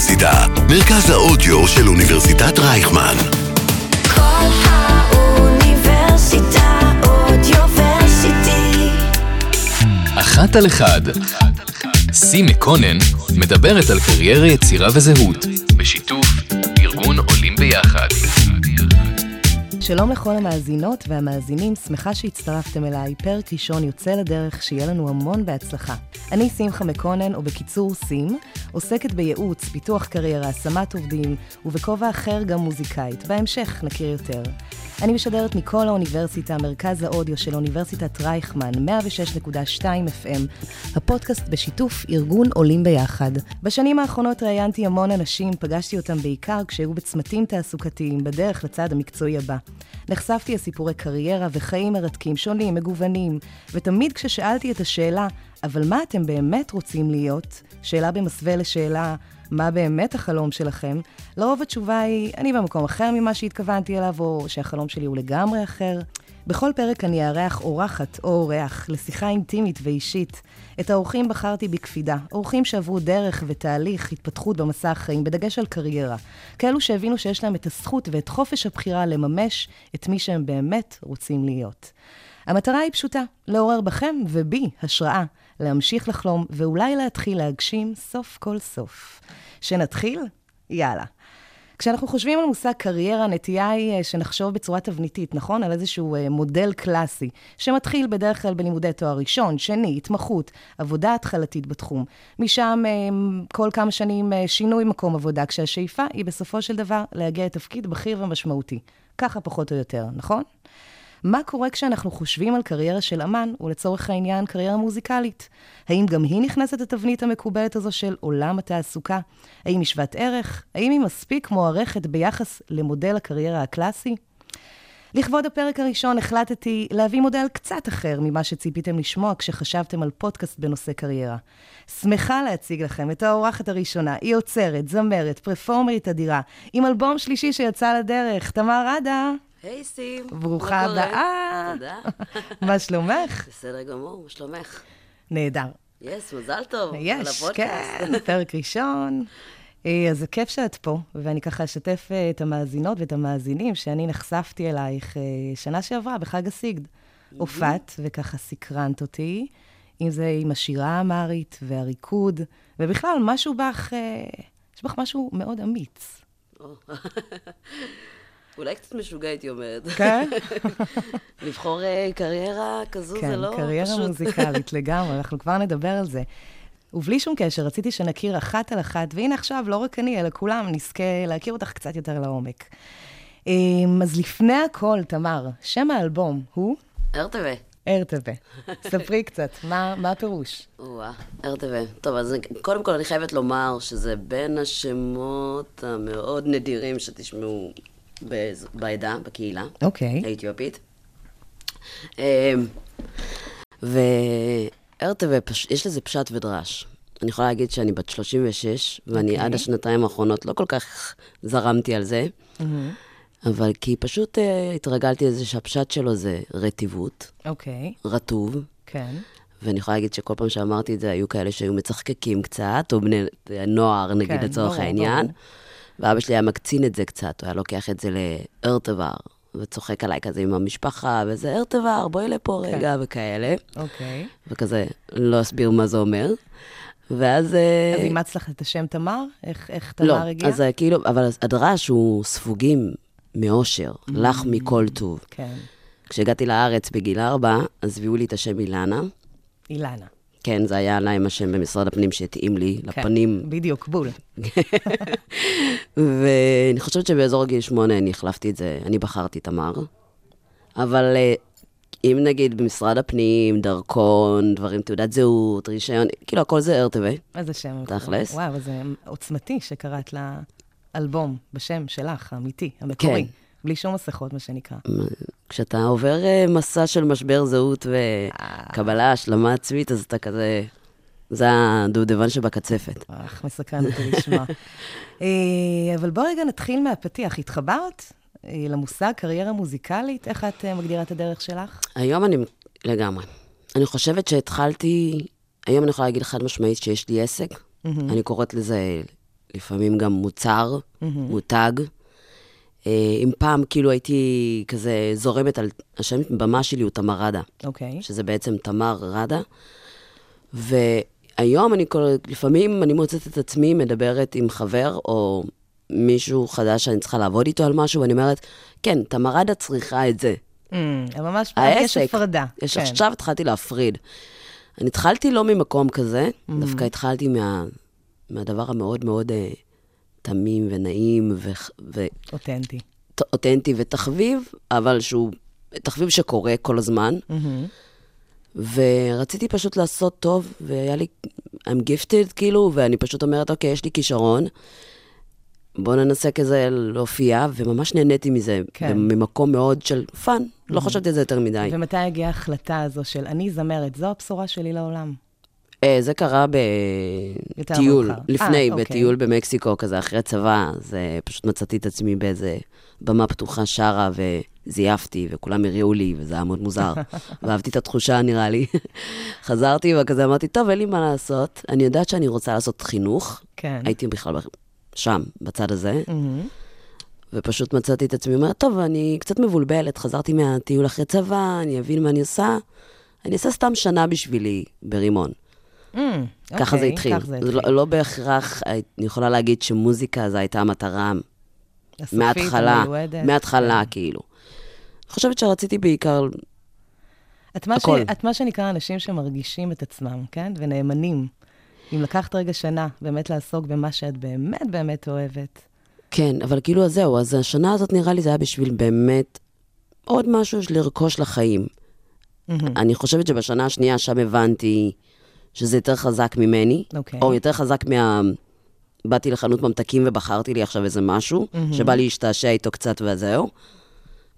האוניברסיטה, מרכז האודיו של אוניברסיטת רייכמן. כל האוניברסיטה אודיוורסיטי. אחת על אחד. סי מקונן מדברת על קריירה, יצירה וזהות, בשיתוף ארגון עולים ביחד. שלום לכל המאזינות והמאזינים, שמחה שהצטרפתם אליי. פרק ראשון יוצא לדרך, שיהיה לנו המון בהצלחה. אני שמחה מקונן, או בקיצור סים, עוסקת בייעוץ, פיתוח קריירה, השמת עובדים, ובכובע אחר גם מוזיקאית. בהמשך נכיר יותר. אני משדרת מכל האוניברסיטה, מרכז האודיו של אוניברסיטת רייכמן, 106.2 FM, הפודקאסט בשיתוף ארגון עולים ביחד. בשנים האחרונות ראיינתי המון אנשים, פגשתי אותם בעיקר כשהיו בצמתים תעסוקתיים, בדרך לצד המקצועי הבא. נחשפתי לסיפורי קריירה וחיים מרתקים, שונים, מגוונים, ותמיד כששאלתי את השאלה, אבל מה אתם באמת רוצים להיות? שאלה במסווה לשאלה, מה באמת החלום שלכם? לרוב התשובה היא, אני במקום אחר ממה שהתכוונתי אליו, או שהחלום שלי הוא לגמרי אחר. בכל פרק אני אארח אורחת או אורח לשיחה אינטימית ואישית. את האורחים בחרתי בקפידה. אורחים שעברו דרך ותהליך התפתחות במסע החיים, בדגש על קריירה. כאלו שהבינו שיש להם את הזכות ואת חופש הבחירה לממש את מי שהם באמת רוצים להיות. המטרה היא פשוטה, לעורר בכם ובי השראה, להמשיך לחלום ואולי להתחיל להגשים סוף כל סוף. שנתחיל? יאללה. כשאנחנו חושבים על מושג קריירה, הנטייה היא אה, שנחשוב בצורה תבניתית, נכון? על איזשהו אה, מודל קלאסי, שמתחיל בדרך כלל בלימודי תואר ראשון, שני, התמחות, עבודה התחלתית בתחום. משם אה, כל כמה שנים שינוי מקום עבודה, כשהשאיפה היא בסופו של דבר להגיע לתפקיד בכיר ומשמעותי. ככה פחות או יותר, נכון? מה קורה כשאנחנו חושבים על קריירה של אמן, ולצורך העניין קריירה מוזיקלית? האם גם היא נכנסת לתבנית המקובלת הזו של עולם התעסוקה? האם היא שוות ערך? האם היא מספיק מוערכת ביחס למודל הקריירה הקלאסי? לכבוד הפרק הראשון החלטתי להביא מודל קצת אחר ממה שציפיתם לשמוע כשחשבתם על פודקאסט בנושא קריירה. שמחה להציג לכם את האורחת הראשונה, היא עוצרת, זמרת, פרפורמרית אדירה, עם אלבום שלישי שיצא לדרך, תמר עדה. היי סים. ברוכה? הבאה. תודה. מה שלומך? בסדר גמור, מה שלומך? נהדר. יס, מזל טוב. יש. כן, פרק ראשון. אה, אז זה כיף שאת פה, ואני ככה אשתף אה, את המאזינות ואת המאזינים שאני נחשפתי אלייך אה, שנה שעברה בחג הסיגד. הופעת, וככה סקרנת אותי, אם זה עם השירה האמרית והריקוד, ובכלל, משהו בך, יש בך משהו מאוד אמיץ. או. אולי קצת משוגע, הייתי אומרת. כן? לבחור אה, קריירה כזו כן, זה לא קריירה פשוט. מוזיקלית לגמרי, אנחנו כבר נדבר על זה. ובלי שום קשר, רציתי שנכיר אחת על אחת, והנה עכשיו, לא רק אני, אלא כולם, נזכה להכיר אותך קצת יותר לעומק. אמ, אז לפני הכל, תמר, שם האלבום הוא ארטבה. ארטבה. ספרי קצת, מה מה הפירוש? או-אה, ארטבה. טוב, אז קודם כל אני חייבת לומר שזה בין השמות המאוד נדירים שתשמעו בעדה, בקהילה. אוקיי. האתיופית. אמ, וארטבה, פש- יש לזה פשט ודרש. אני יכולה להגיד שאני בת 36, ואני אוקיי. עד השנתיים האחרונות לא כל כך זרמתי על זה, אבל כי פשוט אה, התרגלתי לזה שהפשט שלו זה רטיבות, אוקיי, רטוב, כן. ואני יכולה להגיד שכל פעם שאמרתי את זה, היו כאלה שהיו מצחקקים קצת, או בני נוער, נגיד, כן, לצורך ברור, העניין. ברור. ואבא שלי היה מקצין את זה קצת, הוא היה לוקח את זה לארטבר, וצוחק עליי כזה עם המשפחה, וזה ארטבר, בואי לפה כן. רגע, וכאלה. אוקיי. וכזה, לא אסביר מה זה אומר. ואז... אה, אז אימצת לך את השם תמר? איך איך לא, תמר הגיעה? אז אה, כאילו, אבל הדרש הוא ספוגים מאושר, לך מכל טוב. כן, כשהגעתי לארץ בגיל ארבע, אז הביאו לי את השם אילנה. אילנה. כן, זה היה להם השם במשרד הפנים שהתאים לי, כן, לפנים. בדיוק, בול. ואני חושבת שבאזור גיל שמונה אני החלפתי את זה, אני בחרתי תמר. אבל אה, אם נגיד במשרד הפנים, דרכון, דברים, תעודת זהות, רישיון, כאילו הכל זה ארטבה. איזה שם. תכלס. וואו, זה עוצמתי שקראת לאלבום בשם שלך, האמיתי, המקורי. כן. בלי שום מסכות, מה שנקרא. כשאתה עובר אה, מסע של משבר זהות וקבלה, השלמה עצמית, אז אתה כזה... זה הדובדבן שבקצפת. אך, מסקרן אותי לשמוע. אה, אבל בוא רגע נתחיל מהפתיח. התחברת אה, למושג קריירה מוזיקלית? איך את אה, מגדירה את הדרך שלך? היום אני... לגמרי. אני חושבת שהתחלתי... היום אני יכולה להגיד חד משמעית שיש לי עסק. אני קוראת לזה לפעמים גם מוצר, מותג. אה, אם פעם כאילו הייתי כזה זורמת על... השם במה שלי הוא תמר רדה, אוקיי. שזה בעצם תמר רדה. והיום אני כל... לפעמים אני מוצאת את עצמי מדברת עם חבר או מישהו חדש שאני צריכה לעבוד איתו על משהו, ואני אומרת, כן, תמר רדה צריכה את זה. Mm, ממש, יש העסק. הפרדה. יש כן. עכשיו התחלתי להפריד. אני התחלתי לא ממקום כזה, Mm-hmm. דווקא התחלתי מה, מהדבר המאוד מאוד אה, תמים ונעים ו- אותנטי. ואותנטי ותחביב, אבל שהוא תחביב שקורה כל הזמן. ורציתי פשוט לעשות טוב, והיה לי, I'm gifted כאילו, ואני פשוט אומרת, אוקיי, יש לי כישרון, בוא ננסה כזה להופיע, וממש נהניתי מזה, כן. ממקום מאוד של fun, לא חשבתי על זה יותר מדי. ומתי הגיעה ההחלטה הזו של אני זמרת, זו הבשורה שלי לעולם? אה, זה קרה בטיול. לפני, אה, אוקיי. בטיול במקסיקו, כזה אחרי צבא, אז פשוט מצאתי את עצמי באיזה במה פתוחה שרה, וזייפתי, וכולם הריעו לי, וזה היה מאוד מוזר. ואהבתי את התחושה, נראה לי. חזרתי, וכזה אמרתי, טוב, אין לי מה לעשות. אני יודעת שאני רוצה לעשות חינוך. כן. הייתי בכלל שם, בצד הזה. ופשוט מצאתי את עצמי, אומרת, טוב, אני קצת מבולבלת, חזרתי מהטיול אחרי צבא, אני אבין מה אני עושה. אני אעשה סתם שנה בשבילי ברימון. Mm, ככה זה התחיל. כך זה זה התחיל. לא, לא בהכרח, אני יכולה להגיד שמוזיקה זו הייתה המטרה מההתחלה. מההתחלה, כן. כאילו. אני חושבת שרציתי בעיקר, את מה, ש... הכל. את מה שנקרא אנשים שמרגישים את עצמם, כן? ונאמנים. אם לקחת רגע שנה באמת לעסוק במה שאת באמת באמת אוהבת. כן, אבל כאילו אז זהו, אז השנה הזאת נראה לי זה היה בשביל באמת עוד משהו לרכוש לחיים. אני חושבת שבשנה השנייה שם הבנתי שזה יותר חזק ממני, אוקיי. או יותר חזק מה... באתי לחנות ממתקים ובחרתי לי עכשיו איזה משהו, שבא לי להשתעשע איתו קצת וזהו.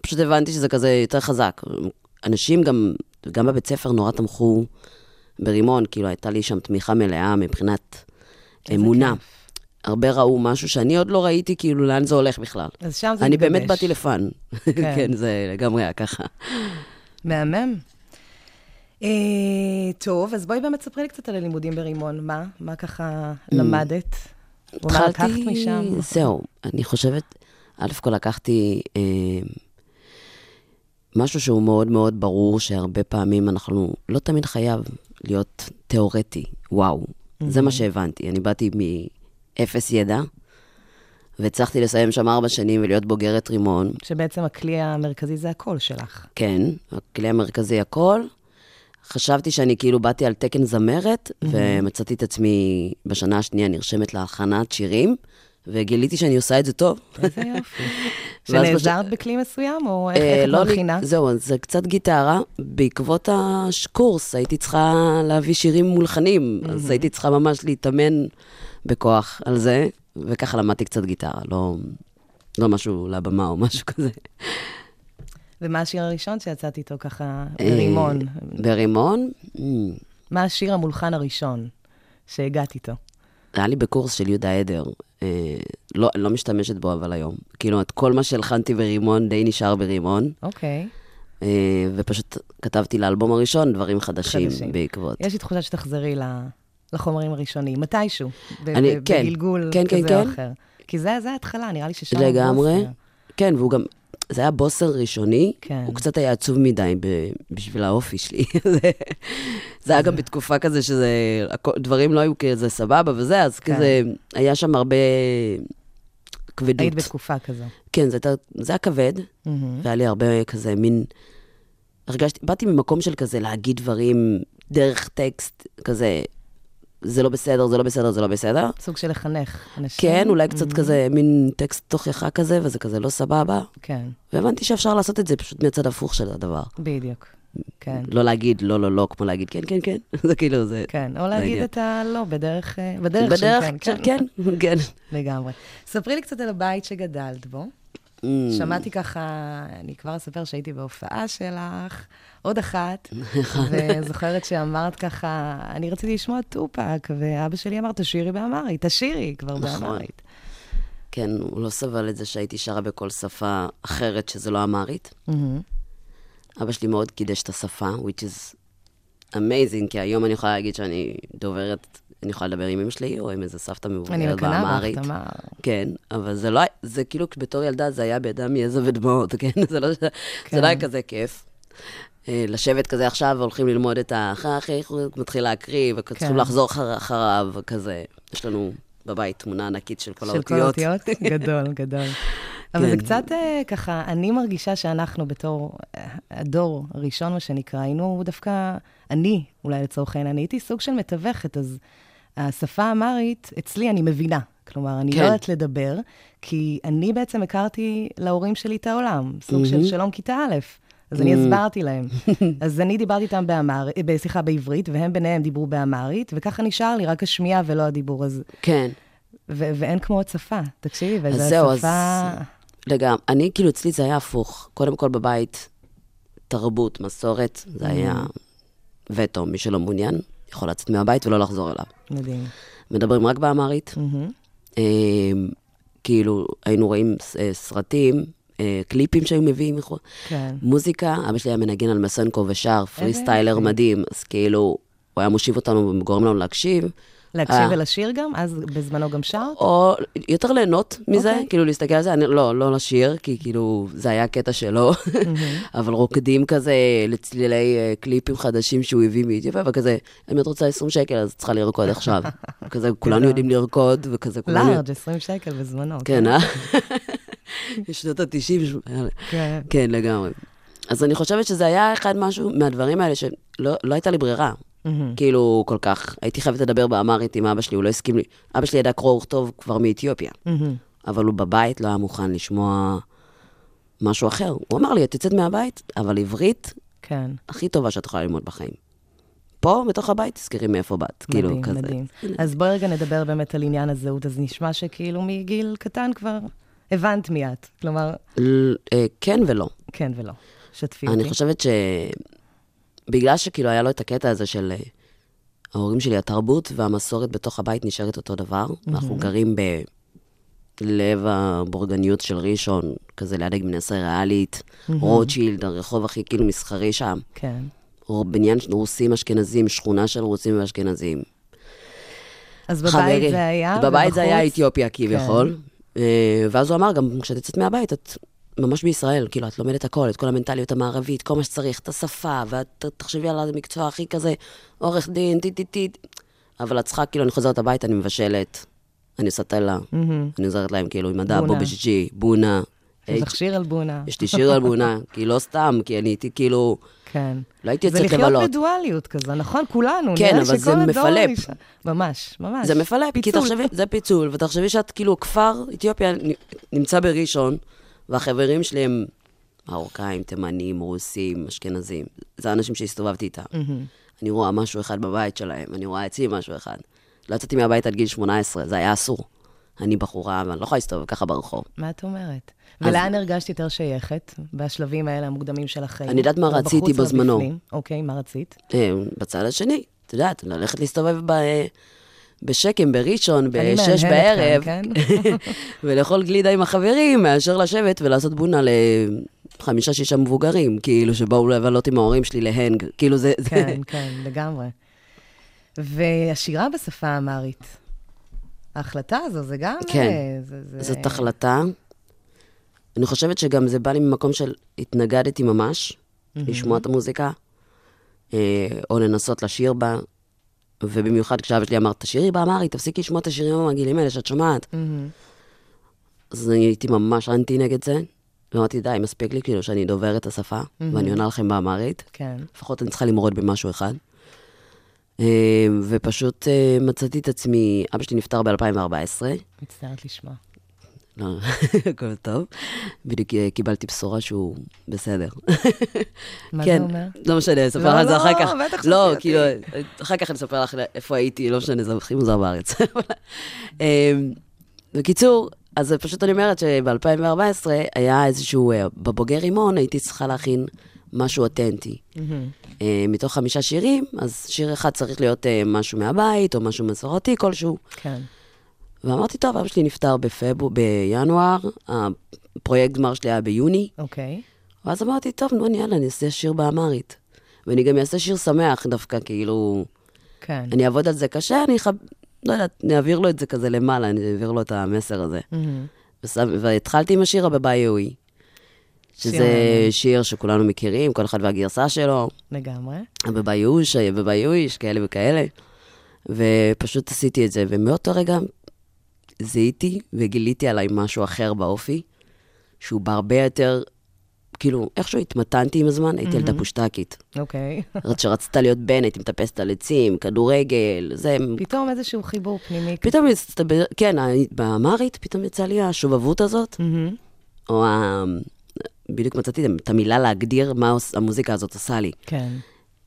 פשוט הבנתי שזה כזה יותר חזק. אנשים גם, גם בבית ספר נורא תמכו ברימון, כאילו הייתה לי שם תמיכה מלאה מבחינת אמונה. כיף. הרבה ראו משהו שאני עוד לא ראיתי, כאילו, לאן זה הולך בכלל. אז שם זה אני מתגבש. באמת באתי לפאן. כן, זה לגמרי היה ככה. מהמם. אה, טוב, אז בואי באמת ספרי לי קצת על הלימודים ברימון. מה? מה ככה למדת? ומה לקחת משם? זהו, אני חושבת, א' כל לקחתי אה, משהו שהוא מאוד מאוד ברור, שהרבה פעמים אנחנו, לא תמיד חייב להיות תיאורטי, וואו. זה מה שהבנתי. אני באתי מאפס ידע, והצלחתי לסיים שם ארבע שנים ולהיות בוגרת רימון. שבעצם הכלי המרכזי זה הקול שלך. כן, הכלי המרכזי הכל. חשבתי שאני כאילו באתי על תקן זמרת, ומצאתי את עצמי בשנה השנייה נרשמת להכנת שירים, וגיליתי שאני עושה את זה טוב. איזה יופי. שנעזרת בכלי מסוים, או איך אה, איך את לא לי- מבחינה? זהו, זה קצת גיטרה. בעקבות הקורס הייתי צריכה להביא שירים מולחנים, אז הייתי צריכה ממש להתאמן בכוח על זה, וככה למדתי קצת גיטרה, לא, לא משהו לבמה או משהו כזה. ומה השיר הראשון שיצאת איתו ככה אה, ברימון? ברימון? Mm, מה השיר המולחן הראשון שהגעת איתו? היה לי בקורס של יהודה עדר. אה, לא, לא משתמשת בו אבל היום. כאילו, את כל מה שהלחנתי ברימון די נשאר ברימון, אוקיי. אה, ופשוט כתבתי לאלבום הראשון דברים חדשים, חדשים. בעקבות. יש לי תחושה שתחזרי לחומרים הראשונים, מתישהו. ב- אני- ב- כן, בגלגול כן, כן, כזה או כן. אחר. כי זה זה ההתחלה, נראה לי ששם לגמרי. כן, והוא גם, זה היה בוסר ראשוני, כן. הוא קצת היה עצוב מדי ב, בשביל האופי שלי. זה, זה היה גם בתקופה כזה שזה, דברים לא היו כזה סבבה וזה, אז כן. כזה, היה שם הרבה כבדות. היית בתקופה כזו. כן, זה, זה היה כבד. והיה לי הרבה כזה מין... הרגשתי, באתי ממקום של כזה להגיד דברים דרך טקסט, כזה, זה לא בסדר, זה לא בסדר, זה לא בסדר. סוג של לחנך אנשים. כן, אולי קצת כזה מין טקסט תוכחה כזה, וזה כזה לא סבבה. כן, והבנתי שאפשר לעשות את זה פשוט מהצד הפוך של הדבר. בדיוק. כן, לא להגיד לא, לא, לא, כמו להגיד כן, כן, כן. זה כאילו, זה... כן. או להגיד. את הלא בדרך, אה, בדרך בדרך, כן, של כן. כן, כן. לגמרי. ספרי לי קצת על הבית שגדלת בו. Mm, שמעתי ככה, אני כבר אספר שהייתי בהופעה שלך, עוד אחת, וזוכרת שאמרת ככה, אני רציתי לשמוע טופק, ואבא שלי אמר, תשאירי באמרית, תשאירי כבר נכון. באמרית. כן, הוא לא סבל את זה שהייתי שרה בכל שפה אחרת שזה לא אמרית. מהמם. אבא שלי מאוד קידש את השפה, which is amazing, כי היום אני יכולה להגיד שאני דוברת אני יכולה לדבר עם אמא שלי, או עם איזה סבתא אני מבוגרת מקנאה באמהרית. בך, תמר. כן, אבל זה לא, זה כאילו, בתור ילדה זה היה בדם, יזע ודמעות, כן? זה לא, זה כן. לא היה כזה כיף. אה, לשבת כזה עכשיו, והולכים ללמוד את ה... אחרי אחרי, הוא מתחיל להקריא, וצריכים כן. לחזור אחר- אחריו, וכזה. יש לנו בבית תמונה ענקית של כל של כל האותיות. האותיות? גדול, גדול. אבל זה כן. קצת אה, ככה, אני מרגישה שאנחנו בתור אה, הדור הראשון, מה שנקרא, היינו דווקא, אני, אולי לצורך העניין, אני הייתי סוג של מתווכת, אז השפה האמרית, אצלי אני מבינה. כלומר, אני כן. לא יודעת לדבר, כי אני בעצם הכרתי להורים שלי את העולם, סוג של שלום כיתה א'. אז אני הסברתי להם. אז אני דיברתי איתם באמרית, אה, סליחה, בעברית, והם ביניהם דיברו באמרית, וככה נשאר לי רק השמיעה ולא הדיבור. אז כן. ו- ואין כמו עוד שפה, תקשיבי, וזו זהו, אז-. לגמרי. אני, כאילו, אצלי זה היה הפוך. קודם כל בבית, תרבות, מסורת, זה היה וטו. מי שלא מעוניין, יכול לצאת מהבית ולא לחזור אליו. מדהים. מדברים רק באמרית. מהמם. אה, כאילו, היינו רואים אה, סרטים, אה, קליפים שהיו מביאים מחו"ל. כן. מוזיקה, אבא שלי היה מנגן על מסנקו ושר, פרי סטיילר. מדהים, אז כאילו, הוא היה מושיב אותנו וגורם לנו להקשיב. להקשיב אה. ולשיר גם? אז בזמנו גם שרת? או יותר ליהנות מזה, אוקיי. כאילו להסתכל על זה, אני, לא, לא לשיר, כי כאילו, זה היה קטע שלו, אבל רוקדים כזה לצלילי אה, קליפים חדשים שהוא הביא מאתיופיה, וכזה, אם את רוצה 20 שקל, אז צריכה לרקוד עכשיו. כזה, כולנו יודעים לרקוד, וכזה, כולנו... לארג', 20 שקל בזמנו. כן, אה? שנות ה-90. כן. כן, לגמרי. אז אני חושבת שזה היה אחד משהו מהדברים האלה שלא לא הייתה לי ברירה. מהמם. כאילו, כל כך, הייתי חייבת לדבר באמרית עם אבא שלי, הוא לא הסכים לי. אבא שלי ידע קרוא וכתוב כבר מאתיופיה, מהמם. אבל הוא בבית לא היה מוכן לשמוע משהו אחר. הוא אמר לי, את יוצאת מהבית, אבל עברית כן. הכי טובה שאת יכולה ללמוד בחיים. פה, בתוך הבית, תזכרי מאיפה באת. כאילו, מדהים, כזה. מדהים. אז בואי רגע נדבר באמת על עניין הזהות. אז נשמע שכאילו מגיל קטן כבר הבנת מי את. כלומר, ל- אה, כן ולא. כן ולא. שתפי אותי. אני חושבת ש... בגלל שכאילו היה לו את הקטע הזה של אה, ההורים שלי, התרבות והמסורת בתוך הבית נשארת אותו דבר. אנחנו גרים בלב הבורגניות של ראשון, כזה ליד הגמנסה ריאלית, רוטשילד, הרחוב הכי כאילו מסחרי שם. כן. או בניין של רוסים אשכנזים, שכונה של רוסים ואשכנזים. אז בבית חברי, זה היה, בבית זה היה ובחוץ- אתיופיה כביכול. אה, ואז הוא אמר, גם כשאת יוצאת מהבית, את ממש בישראל, כאילו, את לומדת הכל, את כל המנטליות המערבית, כל מה שצריך, את השפה, ואת תחשבי על המקצוע הכי כזה, עורך דין, טי טי טי. אבל את צריכה, כאילו, אני חוזרת הביתה, אני מבשלת, אני עושה תלה, אני עוזרת להם, כאילו, עם הדאבו. בשישי, בונה. יש לך שיר על בונה. יש לי שיר על בונה, כי לא סתם, כי אני הייתי כאילו, כן. לא הייתי זה יוצאת לחיות לבלות. בדואליות כזה, נכון? כולנו. כן, אבל זה מפלפ. ממש, ממש. זה מפלפ, כי. תחשבי, זה פיצול, ותחשבי שאת כאילו, כפר אתיופיה נמצא בראשון, והחברים שלי הם מרוקאים, תימנים, רוסים, אשכנזים. זה האנשים שהסתובבתי איתם. אני רואה משהו אחד בבית שלהם, אני רואה אצלי משהו אחד. לא יצאתי מהבית עד גיל 18, זה היה אסור. אני בחורה, ואני לא יכולה להסתובב ככה ברחוב. מה את אומרת? אז- ולאן הרגשת יותר שייכת בשלבים האלה המוקדמים של החיים? אני יודעת מה לא רציתי לא בזמנו. אוקיי, מה רצית? אה, בצד השני, את יודעת, ללכת להסתובב ב... בשקם, בראשון, בשש בערב, כאן, ולאכול גלידה עם החברים, מאשר לשבת ולעשות בונה לחמישה-שישה מבוגרים, כאילו, שבאו לבלות עם ההורים שלי להנג, כאילו זה... זה- כן, כן, לגמרי. והשירה בשפה האמרית. ההחלטה הזו, זה גם... כן. אה, זה, זה... זאת החלטה. אני חושבת שגם זה בא לי ממקום של התנגדתי ממש, לשמוע את המוזיקה, אה, או לנסות לשיר בה, ובמיוחד כשאבא שלי אמר, תשאירי באמרית, תפסיקי לשמוע את השירים המגעילים האלה שאת שומעת. אז אני הייתי ממש אנטי נגד זה, ואמרתי, די, מספיק לי כאילו שאני דוברת את השפה, ואני עונה לכם באמרית. כן. לפחות אני צריכה למרוד במשהו אחד. אה, ופשוט אה, מצאתי את עצמי, אבא שלי נפטר ב-2014, מצטערת לשמוע. לא, הכל טוב. בדיוק אה, קיבלתי בשורה שהוא בסדר. מה כן, זה אומר? לא משנה, אספר לא, לך על זה לא, אחר כך. בטח לא, ספרי כאילו, אותי. אחר כך אני אספר לך איפה הייתי, לא משנה, זה הכי מוזר בארץ. אה, בקיצור, אז פשוט אני אומרת שב-2014 היה איזשהו, אה, בבוגר רימון הייתי צריכה להכין משהו אותנטי. אה, מתוך חמישה שירים, אז שיר אחד צריך להיות משהו מהבית, או משהו מסורתי כלשהו. כן. ואמרתי, טוב, אבא שלי נפטר בפבו, בינואר, הפרויקט גמר שלי היה ביוני, אוקיי. ואז אמרתי, טוב, נו, יאללה, אני אעשה שיר באמרית. ואני גם אעשה שיר שמח דווקא, כאילו, כן. אני אעבוד על זה קשה, אני חב... לא יודעת, אני אעביר לו את זה כזה למעלה, אני אעביר לו את המסר הזה. מהמם. ושם- והתחלתי עם השיר הבבאיוי, שזה מעניין. שיר שכולנו מכירים, כל אחד והגרסה שלו, לגמרי. הבבאיוש, הבבאיוש, כאלה וכאלה. ופשוט עשיתי את זה, ומאותו רגע זיהיתי וגיליתי עליי משהו אחר באופי, שהוא בהרבה יותר, כאילו, איכשהו התמתנתי עם הזמן, הייתי ילדה פושטקית. אוקיי. שרצית להיות בן, הייתי מטפסת על עצים, כדורגל, זה... פתאום איזשהו חיבור פנימי. פתאום הסתבר, כן, באמרית פתאום יצא לי השובבות הזאת, מהמם. או ה... בדיוק מצאתי את המילה להגדיר מה המוזיקה הזאת עושה לי. כן.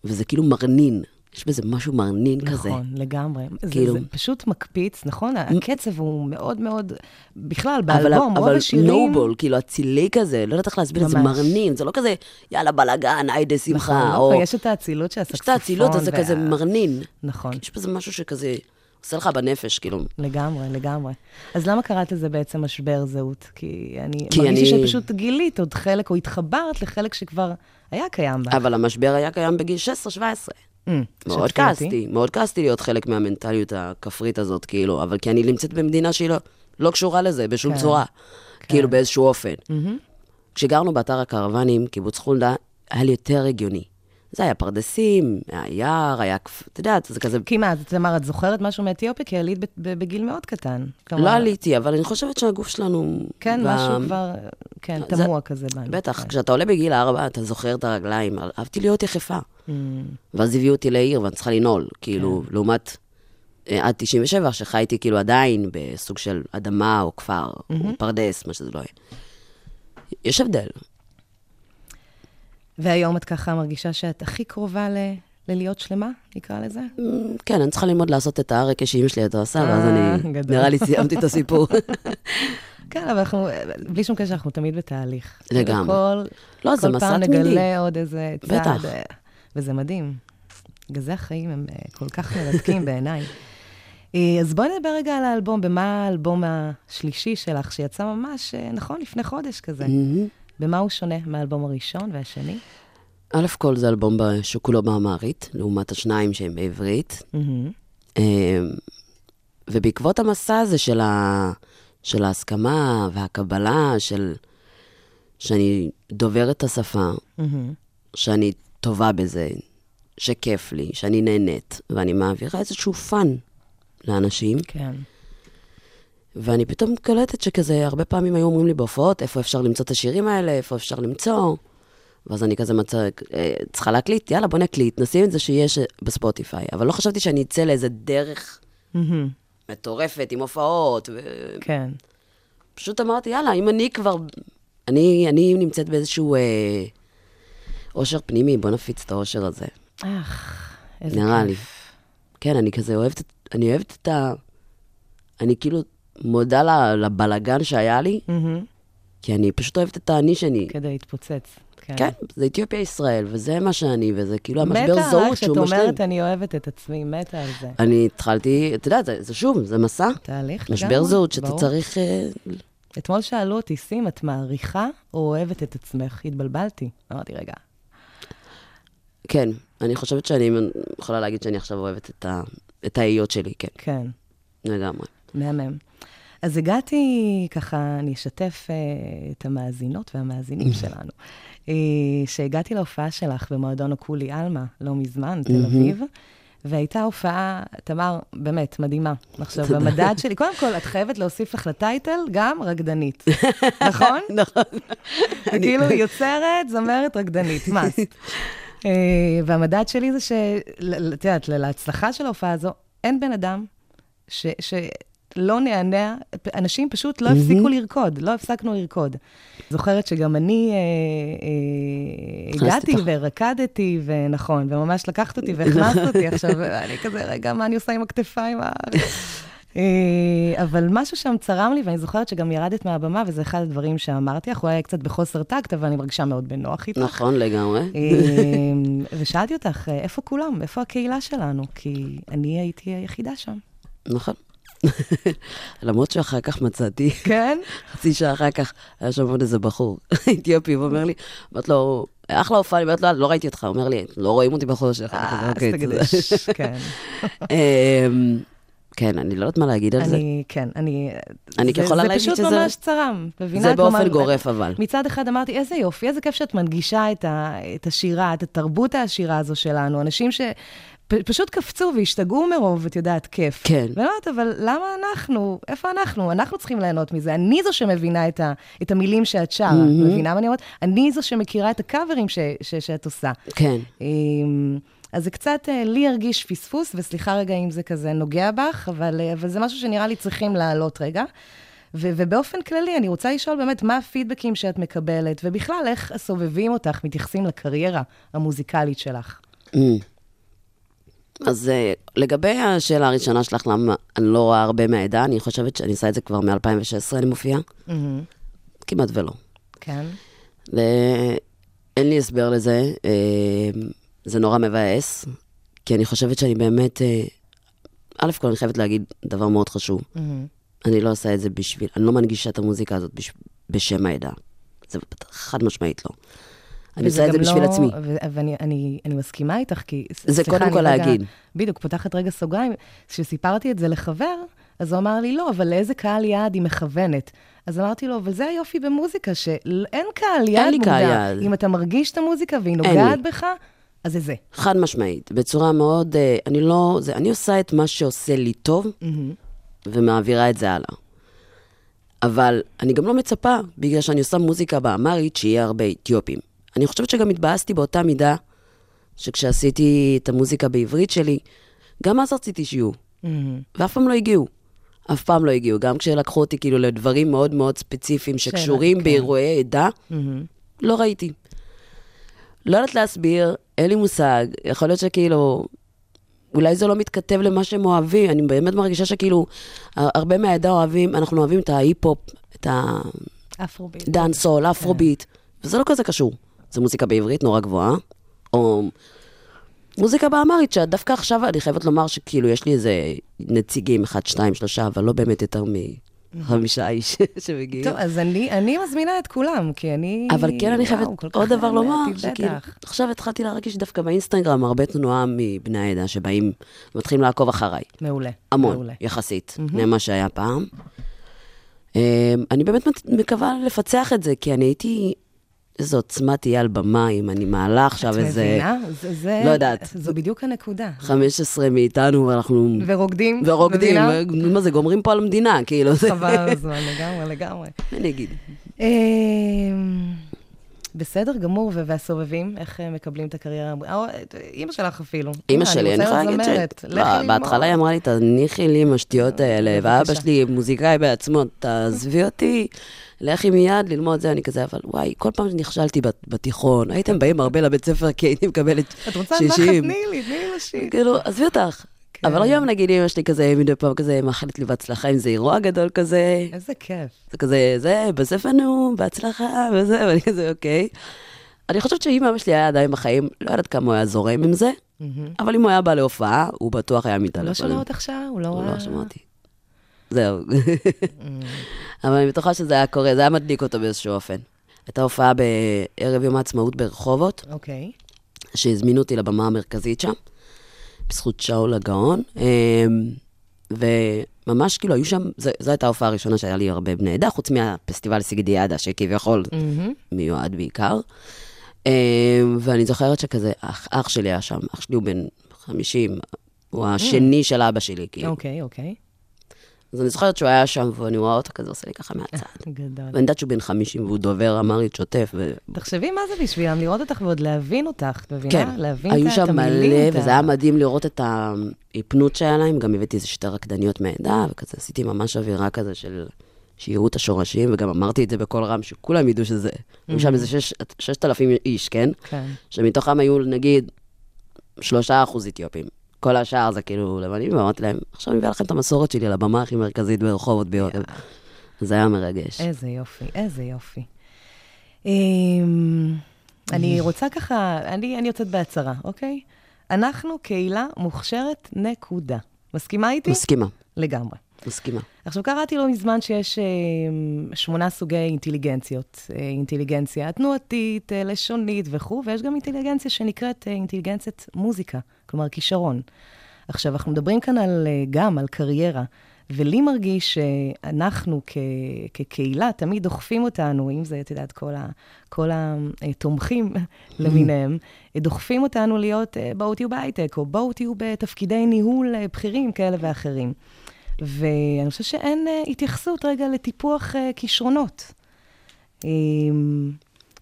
וזה כאילו מרנין, יש בזה משהו מרנין כזה. נכון, לגמרי. זה- כאילו- זה פשוט מקפיץ, נכון? הקצב הוא מאוד מאוד, בכלל, אבל, באלבום, רוב אבל השירים... נובול, כאילו אצילי כזה, לא יודעת איך להסביר את זה. מרנין, זה לא כזה, יאללה, בלאגן, היידה שמחה, נכון, או... לא, יש את האצילות של יש הסקסופון. את האצילות, אז זה וה- כזה מרנין. נכון, יש בזה משהו שכזה עושה לך בנפש, כאילו. לגמרי, לגמרי. אז למה קראת לזה בעצם משבר זהות? כי אני כי מרגיש אני- שפשוט גילית עוד חלק, או התחברת לחלק שכבר היה קיים בה. אבל המשבר היה קיים בגיל 16-17. Mm, מאוד אותי. כעסתי, מאוד כעסתי להיות חלק מהמנטליות הכפרית הזאת, כאילו, אבל כי אני נמצאת במדינה שהיא לא, לא קשורה לזה בשום כן, צורה, כאילו באיזשהו אופן. מהמם. כשגרנו באתר הקרוונים, קיבוץ חולדה, היה לי יותר הגיוני. זה היה פרדסים, היה יער, היה, כפ- את יודעת, זה כזה... כי מה, תמר, את זוכרת משהו מאתיופיה? כי עלית בגיל מאוד קטן. כלומר, לא עליתי, אבל אני חושבת שהגוף שלנו... כן, ב- משהו כבר, כן, זה- תמוה כזה בנו. בטח, כן. כשאתה עולה בגיל ארבע, אתה זוכר את הרגליים. אהבתי להיות יחפה. Mm, ואז הביאו אותי לעיר, ואני צריכה לנעול. כאילו, כן. לעומת אה, עד 97, שחייתי כאילו עדיין בסוג של אדמה או כפר, או פרדס, מה שזה לא יהיה. יש הבדל. והיום את ככה מרגישה שאת הכי קרובה ל... ללהיות שלמה, נקרא לזה? Mm, כן, אני צריכה ללמוד לעשות את ההרקע שאימא שלי הייתה עושה, ואז אה, אני, גדול. נראה לי סיימתי את הסיפור. כן, אבל אנחנו, בלי שום קשר, אנחנו תמיד בתהליך. לגמרי. כל, לא, זה כל פעם. נגלה עוד איזה צעד. בטח. וזה מדהים. בגלל זה החיים הם אה, כל כך מרתקים בעיניי. אה, אז בואי נדבר רגע על האלבום, במה האלבום השלישי שלך, שיצא ממש, אה, נכון, לפני חודש כזה. מהמם. במה הוא שונה מהאלבום הראשון והשני? א' כל זה אלבום שכולו באמרית, לעומת השניים שהם בעברית. אמ, ובעקבות המסע הזה של, ה, של ההסכמה והקבלה, של שאני דוברת את השפה, מהמם. שאני טובה בזה, שכיף לי, שאני נהנית, ואני מעבירה איזשהו fun לאנשים, כן. ואני פתאום קולטת שכזה, הרבה פעמים היו אומרים לי בהופעות, איפה אפשר למצוא את השירים האלה, איפה אפשר למצוא. ואז אני כזה מצא, אה, צריכה להקליט, יאללה, בוא נקליט, נשים את זה שיש בספוטיפיי. אבל לא חשבתי שאני אצא לאיזה דרך מהמם. מטורפת עם הופעות, כן. ופשוט אמרתי, יאללה, אם אני כבר... אני, אני נמצאת באיזשהו אה, אושר פנימי, בוא נפיץ את האושר הזה. אך, איזה נראה כיף. לי. כן, אני כזה אוהבת, אני אוהבת את ה... אני כאילו מודה לבלגן שהיה לי, מהמם. כי אני פשוט אוהבת את האני שאני. כדי להתפוצץ. כן, זה אתיופיה ישראל, וזה מה שאני, וזה כאילו מתה המשבר זהות שאת שהוא משלים. אומרת, אני אוהבת את עצמי, מתה על זה. אני התחלתי, את יודעת, זה, זה שוב, זה מסע. תהליך משבר לגמרי, זהות שאתה ברור. צריך... אה, אתמול שאלו אותי, סים, את מעריכה או אוהבת את עצמך? התבלבלתי. אמרתי, רגע, כן, אני חושבת שאני יכולה להגיד שאני עכשיו אוהבת את, ה, את ההיות שלי, כן, כן, לגמרי. מהמם. אז הגעתי, ככה, אני אשתף אה, את המאזינות והמאזינים שלנו, אה, שהגעתי להופעה שלך במועדון הקולי עלמה, לא מזמן, תל אביב, והייתה הופעה, תמר, באמת, מדהימה. עכשיו, במדד שלי, קודם כל, את חייבת להוסיף לך לטייטל גם רקדנית, נכון? נכון. כאילו, יוצרת, זמרת, רקדנית, must. אה, והמדד שלי זה ש... את יודעת, להצלחה של ההופעה הזו, אין בן אדם ש... שלא נענע, אנשים פשוט לא הפסיקו לרקוד, לא הפסקנו לרקוד. זוכרת שגם אני אה, אה, הגעתי. ורקדתי, ונכון, וממש לקחת אותי והכנסת אותי עכשיו, אני כזה, רגע, מה אני עושה עם הכתפיים? ה-" אה, אבל משהו שם צרם לי, ואני זוכרת שגם ירדת מהבמה, וזה אחד הדברים שאמרתי לך, הוא היה קצת בחוסר טקט, אבל אני מרגישה מאוד בנוח איתך. נכון, לגמרי. אה, ושאלתי אותך, אה, איפה כולם? איפה הקהילה שלנו? כי אני הייתי היחידה שם. נכון. למרות שאחר כך מצאתי, כן? חצי שעה אחר כך, היה שם עוד איזה בחור אתיופי, ואומר לי, אמרת לו, אחלה הופעה, אני אומרת לו, לא ראיתי אותך, הוא אומר לי, לא רואים אותי. אני כזה, אה, אז "אוקיי, תגיד, תודה." "ש- כן. כן, אני לא יודעת מה להגיד על זה. אני, כן, אני... אני זה- יכולה להגיד זה שזה- פשוט ממש צרם, מבינה? זה באופן כלומר, גורף, אבל. מצד אחד אמרתי, איזה יופי, איזה כיף שאת מנגישה את, ה, את השירה, את התרבות העשירה הזו שלנו, אנשים שפשוט קפצו והשתגעו מרוב, את יודעת, כיף. כן. ואני אומרת, אבל למה אנחנו? איפה אנחנו? אנחנו צריכים ליהנות מזה. אני זו שמבינה את, ה, את המילים שאת שרה, מבינה מה אני אומרת? אני זו שמכירה את הקאברים ש, ש, שאת עושה. כן. אמ, אז זה קצת, אה, לי הרגיש פספוס, וסליחה רגע אם זה כזה נוגע בך, אבל, אה, אבל זה משהו שנראה לי צריכים להעלות רגע. ו- ובאופן כללי, אני רוצה לשאול באמת מה הפידבקים שאת מקבלת, ובכלל, איך הסובבים אותך מתייחסים לקריירה המוזיקלית שלך. Mm. אז אה, לגבי השאלה הראשונה שלך, למה אני לא רואה הרבה מהעדה, אני חושבת שאני עושה את זה כבר מ-2016, אני מופיעה. כמעט ולא. כן? ואין לי הסבר לזה, זה נורא מבאס, כי אני חושבת שאני באמת, אה, א' כל אני חייבת להגיד דבר מאוד חשוב. אני לא עושה את זה בשביל, אני לא מנגישה את המוזיקה הזאת בש, בשם העדה. זה חד משמעית לא. אני עושה את זה בשביל לא- עצמי. ואני אני, אני מסכימה איתך, כי... זה סליחה, קודם כל רגע- להגיד. בדיוק, פותחת רגע סוגריים. כשסיפרתי את זה לחבר, אז הוא אמר לי, לא, אבל לאיזה קהל יעד היא מכוונת? אז אמרתי לו, אבל זה היופי במוזיקה, שאין קהל יעד לי מוגדר. קהל יעד. אם אתה מרגיש את המוזיקה והיא לי. נוגעת בך, אז זה זה. חד משמעית, בצורה מאוד, אה, אני לא, זה, אני עושה את מה שעושה לי טוב, ומעבירה את זה הלאה. אבל אני גם לא מצפה, בגלל שאני עושה מוזיקה באמרית, שיהיה הרבה אתיופים. אני חושבת שגם התבאסתי באותה מידה, שכשעשיתי את המוזיקה בעברית שלי, גם אז רציתי שיהיו, ואף פעם לא הגיעו. אף פעם לא הגיעו, גם כשלקחו אותי כאילו לדברים מאוד מאוד ספציפיים שקשורים כן. באירועי עדה, לא ראיתי. לא יודעת להסביר, אין לי מושג. יכול להיות שכאילו, אולי זה לא מתכתב למה שהם אוהבים. אני באמת מרגישה שכאילו, הרבה מהעדה אוהבים, אנחנו אוהבים את ההיפ-הופ, את Afrobeat. ה Dancehall, Afrobeat, וזה לא כזה קשור. זה מוזיקה בעברית נורא גבוהה, או מוזיקה באמרית, שדווקא עכשיו אני חייבת לומר שכאילו יש לי איזה נציגים, אחד, שתיים, שלושה, אבל לא באמת יותר מחמישה איש שמגיעים. טוב, אז אני, אני מזמינה את כולם, כי אני... אבל כן, אני חייבת עוד דבר לומר, שכאילו. עכשיו התחלתי להרגיש דווקא באינסטגרם הרבה תנועה מבני העדה שבאים ומתחילים לעקוב אחריי. מעולה. המון, מעולה. יחסית, ממה שהיה פעם. אמ, אני באמת מת- מקווה לפצח את זה, כי אני הייתי, איזו עוצמה תהיה על במה אם אני מעלה עכשיו את איזה מבינה? זה, זה, לא יודעת. זו בדיוק הנקודה. 15 מאיתנו, ואנחנו... ורוקדים, ורוקדים, מבינה? מה זה, גומרים פה על המדינה, כאילו. חבל על הזמן, לגמרי, לגמרי. אני אגיד? בסדר גמור, והסובבים, איך הם מקבלים את הקריירה? אה, אימא שלך אפילו. אימא אה, שלי, אני יכולה להגיד ש... בהתחלה היא אמרה לי, תניחי לי עם השטויות האלה, ואבא. שלי מוזיקאי בעצמו, תעזבי אותי, לכי מיד ללמוד זה, אני כזה, אבל וואי, כל פעם שנכשלתי בת- בתיכון, הייתם באים הרבה לבית ספר כי הייתי מקבלת את רוצה נחת? 60. תני לי, תני לי לשיר. כאילו, עזבי אותך. כן. אבל היום נגיד אמא שלי כזה, מדי פעם כזה, מאחלת לי בהצלחה עם זה אירוע גדול כזה, איזה כיף. זה כזה, זה, בסוף נו, בהצלחה, וזה, ואני כזה, אוקיי. אני חושבת שאם אבא שלי היה עדיין בחיים, לא יודעת כמה הוא היה זורם עם זה, אבל אם הוא היה בא להופעה, הוא בטוח היה הוא מתעלם. לא שומע אותך שם? הוא לא הוא. לא שמע אותי. זהו. אבל אני בטוחה שזה היה קורה, זה היה מדליק אותו באיזשהו אופן. הייתה הופעה בערב יום העצמאות ברחובות, אוקיי. שהזמינו אותי לבמה המרכזית שם, בזכות שאול הגאון. אמ, וממש כאילו היו שם, ז- זו הייתה ההופעה הראשונה שהיה לי הרבה בני עדה, חוץ מהפסטיבל סיגדיאדה, שכביכול מיועד בעיקר. אמ, ואני זוכרת שכזה, אח, אח שלי היה שם, אח שלי הוא בן 50, הוא השני של אבא שלי, כאילו. אוקיי, אוקיי. אז אני זוכרת שהוא היה שם, ואני רואה אותו כזה עושה לי ככה מהצד. גדול. ואני יודעת שהוא בן 50 והוא דובר אמרית שוטף, ו... תחשבי מה זה בשבילם, לראות אותך ועוד להבין אותך, את מבינה? כן, להבין היו שם. מלא, וזה היה מדהים לראות את ההיפנות שהיה להם. גם הבאתי איזה שתי רקדניות מהעדה, וכזה עשיתי ממש אווירה כזה של שיראו את השורשים, וגם אמרתי את זה בקול רם, שכולם ידעו שזה... היו שם איזה שש- ששת אלפים איש, כן? כן. שמתוכם היו נגיד שלושה אחוז אתיופים. כל השאר זה כאילו לבנים, ואמרתי להם, עכשיו אני מביא לכם את המסורת שלי על הבמה הכי מרכזית ברחובות ביותר. זה היה מרגש. איזה יופי, איזה יופי. אמ, אני רוצה ככה, אני אני יוצאת בהצהרה, אוקיי? אנחנו קהילה מוכשרת, נקודה. מסכימה איתי? מסכימה. לגמרי. מסכימה. עכשיו, קראתי לא מזמן שיש אה, שמונה סוגי אינטליגנציות. אה, אינטליגנציה תנועתית, אה, לשונית וכו', ויש גם אינטליגנציה שנקראת אה, אינטליגנציית מוזיקה, כלומר כישרון. עכשיו, אנחנו מדברים כאן על, אה, גם על קריירה, ולי מרגיש שאנחנו כ, כקהילה תמיד דוחפים אותנו, אם זה, את יודעת, כל, ה, כל התומכים למיניהם, דוחפים אותנו להיות, אה, בואו תהיו בהייטק, או בואו תהיו בתפקידי ניהול אה, בכירים כאלה ואחרים. ואני חושבת שאין התייחסות רגע לטיפוח כישרונות.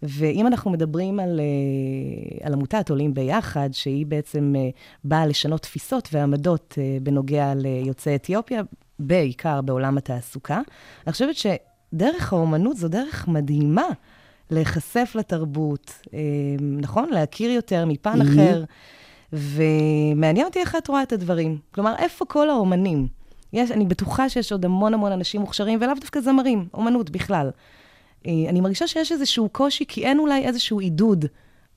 ואם אנחנו מדברים על, אה, על עמותת עולים ביחד, שהיא בעצם אה, באה לשנות תפיסות ועמדות אה, בנוגע ליוצאי אתיופיה, בעיקר בעולם התעסוקה, אני חושבת שדרך האומנות זו דרך מדהימה להיחשף לתרבות, נכון? להכיר יותר מפן Mhm. אחר, ומעניין אותי איך את רואה את הדברים. כלומר, איפה כל האומנים? יש, אני בטוחה שיש עוד המון המון אנשים מוכשרים, ולאו דווקא זמרים, אומנות בכלל. אה, אני מרגישה שיש איזשהו קושי, כי אין אולי איזשהו עידוד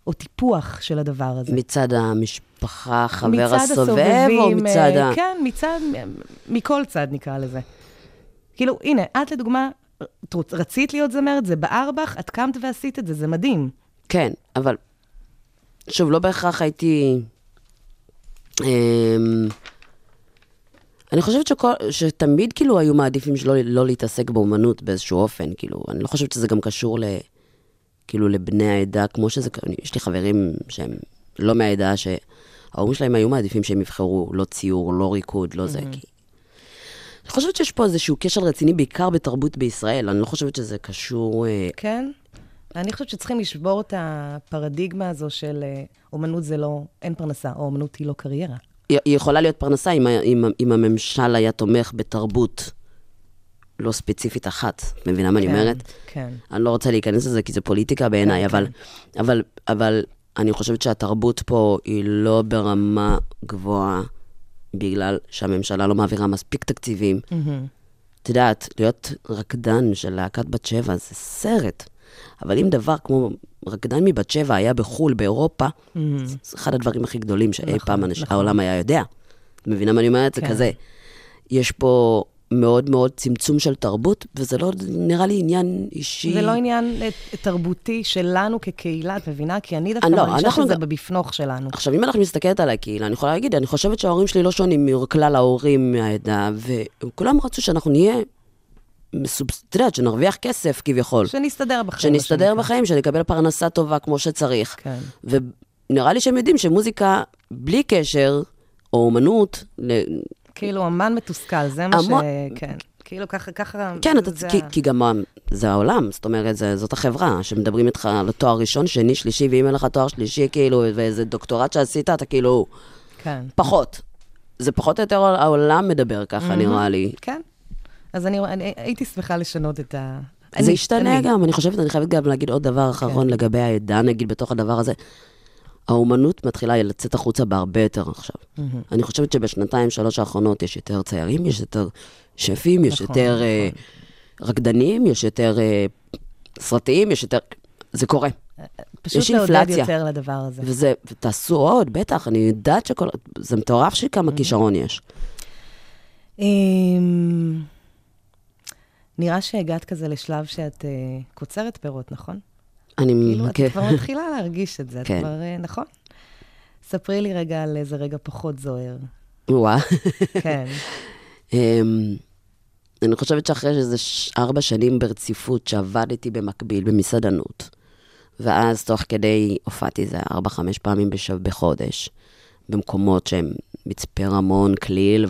או טיפוח של הדבר הזה. מצד המשפחה, חבר מצד הסובב, או הסובבים, מצד אה, ה... כן, מצד, מכל צד נקרא לזה. כאילו, הנה, את לדוגמה, רצית להיות זמרת, זה בער בך, את קמת ועשית את זה, זה מדהים. כן, אבל שוב, לא בהכרח הייתי... אמ, אני חושבת שכל, שתמיד כאילו היו מעדיפים שלא לא להתעסק באומנות באיזשהו אופן, כאילו, אני לא חושבת שזה גם קשור ל... כאילו לבני העדה, כמו שזה, יש לי חברים שהם לא מהעדה, שההורים שלהם היו מעדיפים שהם יבחרו לא ציור, לא ריקוד, לא זה, כי... אני חושבת שיש פה איזשהו קשר רציני, בעיקר בתרבות בישראל, אני לא חושבת שזה קשור... אה, כן? אני חושבת שצריכים לשבור את הפרדיגמה הזו של אה, אומנות זה לא, אין פרנסה, או אומנות היא לא קריירה. היא יכולה להיות פרנסה אם, אם, אם הממשל היה תומך בתרבות לא ספציפית אחת. מבינה מה אני כן, אומרת? כן. אני לא רוצה להיכנס לזה כי זה פוליטיקה בעיניי, כן, אבל, אבל, אבל אני חושבת שהתרבות פה היא לא ברמה גבוהה בגלל שהממשלה לא מעבירה מספיק תקציבים. מהמם. את יודעת, להיות רקדן של להקת בת שבע זה סרט. אבל אם דבר כמו רקדן מבת שבע היה בחו"ל, באירופה, מהמם. זה אחד הדברים הכי גדולים שאי נכון, פעם נכון. העולם היה יודע. את מבינה מה אני אומרת? זה כן. כזה. יש פה מאוד מאוד צמצום של תרבות, וזה לא נראה לי עניין אישי. זה לא עניין אה, תרבותי שלנו כקהילה, את מבינה? כי אני דווקא אה, לא, מרגישה שזה גם- בפנוך שלנו. עכשיו, אם אנחנו מסתכלת על הקהילה, אני יכולה להגיד, אני חושבת שההורים שלי לא שונים מכלל ההורים מהעדה, וכולם רצו שאנחנו נהיה, מסובס- את יודעת, שנרוויח כסף כביכול. שנסתדר בחיים. שנסתדר. בחיים, שנקבל פרנסה טובה כמו שצריך. כן. ונראה לי שהם יודעים שמוזיקה בלי קשר, או אומנות, ל- כאילו, אמן מתוסכל, זה מה ש... המון- כן. כאילו, ככה, ככה... כן, אתה, זה כי, כי גם זה העולם, זאת אומרת, זה, זאת החברה, שמדברים איתך על תואר ראשון, שני, שלישי, ואם אין לך תואר שלישי, כאילו, ואיזה דוקטורט שעשית, אתה כאילו, כן. פחות. זה פחות או יותר העולם מדבר ככה, נראה לי. כן. אז אני, אני הייתי שמחה לשנות את ה... זה ישתנה אני- כן. גם, אני חושבת, אני חייבת גם להגיד עוד דבר אחרון לגבי העדה, נגיד, בתוך הדבר הזה. האומנות מתחילה לצאת החוצה בהרבה יותר עכשיו. אני חושבת שבשנתיים, שלוש האחרונות יש יותר ציירים, יש יותר שפים, יש נכון, יותר אה, רקדנים, יש יותר אה, סרטים, יש יותר... זה קורה. פשוט יש לעודד. יותר לדבר הזה. וזה, ותעשו עוד, בטח, אני יודעת שכל... זה מטורף שכמה כישרון יש. נראה שהגעת כזה לשלב שאת אה, קוצרת פירות, נכון? אני... כאילו, את כן. כבר מתחילה להרגיש את זה, את כן. כבר, אה, נכון? ספרי לי רגע על איזה רגע פחות זוהר. וואה. כן. אמ, אני חושבת שאחרי ש- ארבע שנים ברציפות שעבדתי במקביל במסעדנות, ואז תוך כדי הופעתי איזה ארבע, חמש פעמים בש... בחודש, במקומות שהם מצפה רמון, כליל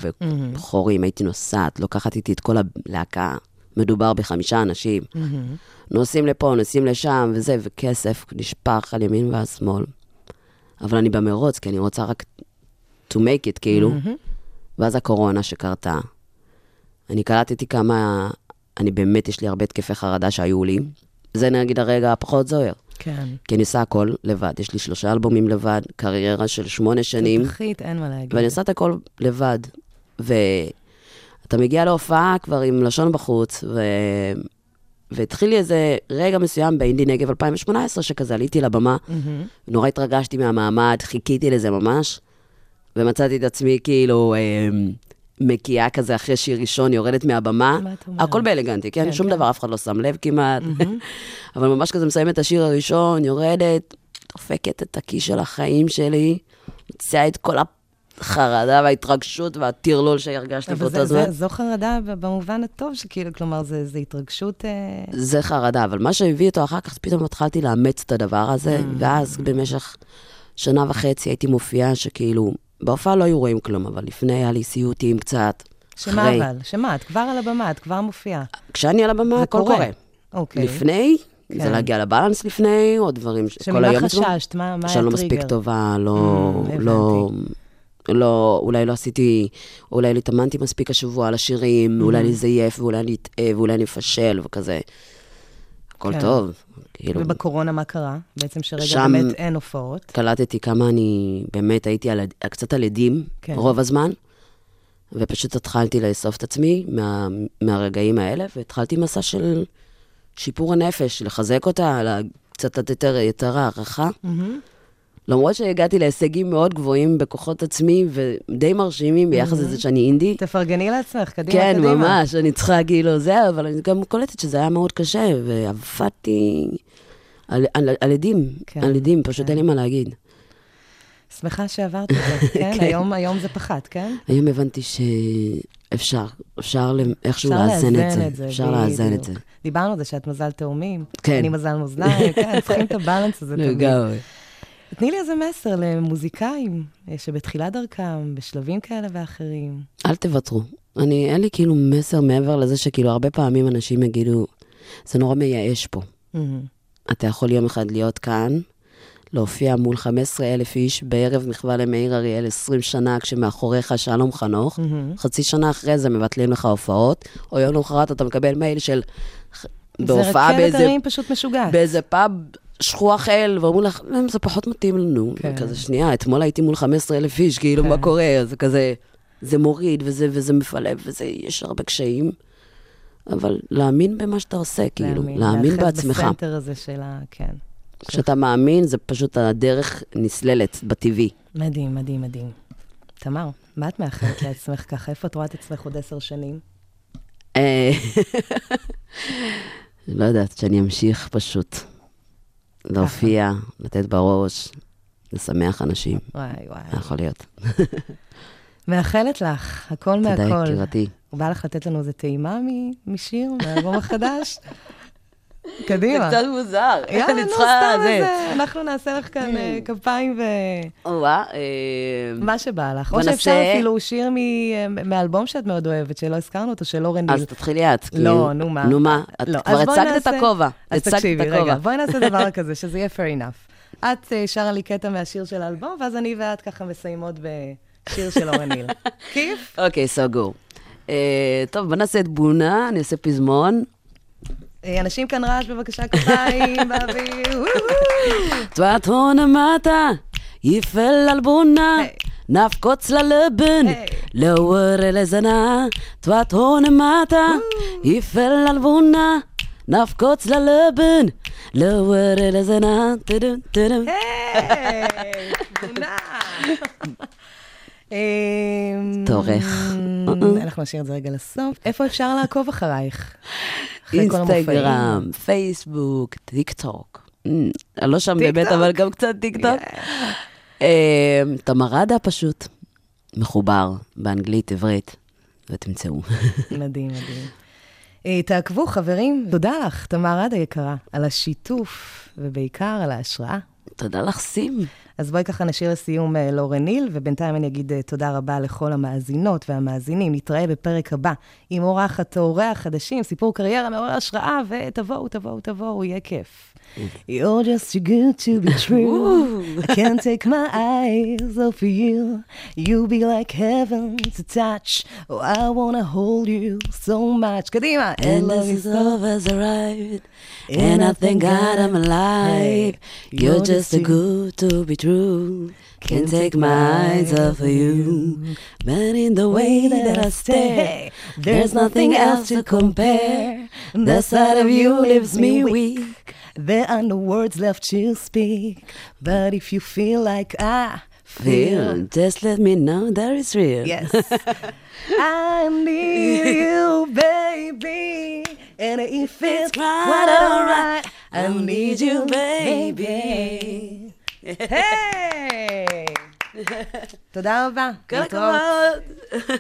וחורים, הייתי נוסעת, לוקחת איתי את כל הלהקה, מדובר בחמישה אנשים, נוסעים לפה, נוסעים לשם, וזה, וכסף נשפך על ימין ועל שמאל. אבל אני במרוץ, כי אני רוצה רק to make it, כאילו. ואז הקורונה שקרתה. אני קלטתי כמה, אני באמת, יש לי הרבה התקפי חרדה שהיו לי. זה נגיד הרגע הפחות זוהר. כן. כי אני עושה הכל לבד, יש לי שלושה אלבומים לבד, קריירה של שמונה שנים, תותחית, אין מה להגיד. ואני עושה את הכל לבד. ואתה מגיע להופעה כבר עם לשון בחוץ, ו... והתחיל לי איזה רגע מסוים באינדי נגב 2018, שכזה עליתי לבמה, מהמם. נורא התרגשתי מהמעמד, חיכיתי לזה ממש, ומצאתי את עצמי כאילו, אה, מקיאה כזה אחרי שיר ראשון, יורדת מהבמה. הכל באלגנטי, כן? כן, שום כן. דבר, אף אחד לא שם לב כמעט. אבל ממש כזה מסיים את השיר הראשון, יורדת, דופקת את הכיס של החיים שלי, מוציאה את כל החרדה וההתרגשות והטרלול שהרגשתי באותו זמן. זו חרדה במובן הטוב, שכאילו, כלומר, זה, זה התרגשות... אה, זה חרדה, אבל מה שהביא אותו אחר כך, פתאום התחלתי לאמץ את הדבר הזה, Mm. ואז במשך שנה וחצי הייתי מופיעה שכאילו, בהופעה לא היו רואים כלום, אבל לפני היה לי סיוטים קצת. שמה אחרי. אבל? שמה? את כבר על הבמה, את כבר מופיעה. כשאני על הבמה, הכל קורה. קורה. אוקיי. לפני, כן. זה להגיע לבלנס לפני, או דברים ש... כל שממה היום עצמו. חששת? מה, מה היה שאני לא הטריגר? מספיק טובה, לא, Mm, לא, לא, אולי לא עשיתי, אולי לא התאמנתי מספיק השבוע על השירים, Mm. אולי אני זייף, ואולי אני אטעה, ואולי אני אפשל, וכזה. הכל כן. טוב. כאילו, ובקורונה מה קרה? בעצם שרגע שם- באמת אין הופעות. קלטתי כמה אני באמת הייתי על, קצת על עדים כן. רוב הזמן, ופשוט התחלתי לאסוף את עצמי מה, מהרגעים האלה, והתחלתי מסע של שיפור הנפש, לחזק אותה, לה- קצת לתת יותר- הערכה. למרות שהגעתי להישגים מאוד גבוהים בכוחות עצמי, ודי מרשימים ביחס לזה שאני אינדי. תפרגני לעצמך, קדימה, כן, קדימה. ממש, אני צריכה כאילו זה, אבל אני גם קולטת שזה היה מאוד קשה, ועבדתי על, על, על עדים, כן, על עדים, פשוט כן. אין לי מה להגיד. שמחה שעברת את זה, כן? כן. היום, היום זה פחת, כן? היום הבנתי שאפשר, אפשר איכשהו לאזן את זה. את זה, אפשר לאזן את. זה. דיברנו על זה שאת מזל תאומים. כן. אני מזל מאזניים, כן, צריכים את הבאלנס הזה תמיד. לגמרי. תני לי איזה מסר למוזיקאים אה, שבתחילת דרכם, בשלבים כאלה ואחרים. אל תוותרו. אני, אין לי כאילו מסר מעבר לזה שכאילו הרבה פעמים אנשים יגידו, זה נורא מייאש פה. מהמם. אתה יכול יום אחד להיות כאן, להופיע מול 15 אלף איש בערב מחווה למאיר אריאל 20 שנה, כשמאחוריך שלום חנוך. מהמם. חצי שנה אחרי זה מבטלים לך הופעות, או יום למחרת אתה מקבל מייל של בהופעה זה רכבת באיזה, הרים פשוט משוגעת. באיזה פאב שכוח אל, ואומרים לך, "אמ, זה פחות מתאים לנו. כן. כזה, שנייה, אתמול הייתי מול 15 אלף איש, כאילו, כן. מה קורה? זה כזה, זה מוריד, וזה, וזה מפלב, וזה, יש הרבה קשיים. אבל להאמין במה שאתה עושה, כאילו, להאמין בעצמך. בסנטר הזה של ה... כן. כשאתה מאמין, זה פשוט הדרך נסללת, בטבעי. מדהים, מדהים, מדהים. תמר, מה את מאחלת לעצמך ככה? איפה את רואה את עצמך עוד עשר שנים? אה, לא יודעת, שאני אמשיך פשוט להופיע, לתת בראש, לשמח אנשים. וואי, וואי. יכול להיות. מאחלת לך, הכל תודה, מהכל. יקירתי. הוא בא לך לתת לנו איזה טעימה משיר, מהאלבום החדש? קדימה. מוזר. יאללה, נו, סתם איזה, אנחנו נעשה לך כאן אה, כפיים או-אה, אה, ומה שבא לך. או שאפשר אפילו שיר מאלבום שאת מאוד אוהבת, שלא הזכרנו אותו, של אורן ניל. אז תתחילי את. לא. נו מה. נו מה, את לא, כבר הצגת את הכובע. אז תקשיבי, רגע. בואי נעשה דבר כזה, שזה יהיה fair enough. את אה, שרה לי קטע מהשיר של האלבום, ואז אני ואת ככה מסיימות בשיר של אורן ניל. כיף? אוקיי, סגור. אה, טוב, בוא נעשה את בונה, אני אעשה פזמון. אנשים כאן רעש, בבקשה, כפיים באוויר. וואו. תבעתון מטה, יפל על בונה, היי. נפקוץ ללבן, היי. לאור לזנה. תבעתון מטה, יפל על בונה, נפקוץ ללבן, לאור לזנה. טדום, טדום. היי, תמונה. אמ, תורך. אנחנו נשאיר את זה רגע לסוף. איפה אפשר לעקוב אחרייך? אינסטגרם, פייסבוק, טיק טוק. אמ, אני לא שם באמת. אבל גם קצת טיק טוק. אמ, תמרדה פשוט. מחובר באנגלית, עברית, ותמצאו. מדהים, מדהים. אה, תעקבו, חברים. תודה לך, תמר עדה יקרה, על השיתוף, ובעיקר על ההשראה. תודה לך, סים. אז בואי ככה נשאיר לסיום אה, לאורן ניל, ובינתיים אני אגיד אה, תודה רבה לכל המאזינות והמאזינים. נתראה בפרק הבא עם אורחת או אורח חדשים, סיפור קריירה מעורר השראה, ותבואו, תבואו, תבואו, יהיה כיף. You're just too good to be true. I can't take my eyes off of you. You be like heaven to touch. Oh, I wanna hold you so much. Kadima! And this is over's arrived. And, and I thank God I'm alive. Hey, you're, you're just too good to be true. Can't take my eyes off of you. But in the way that I stare, there's nothing else to compare. The sight of you leaves me weak. There are no words left to speak. But if you feel like I feel, just let me know that it's real. Yes. I need you, baby. And if it's quite alright, I need you, baby. היי! תודה רבה. כל להתראות. הכבוד.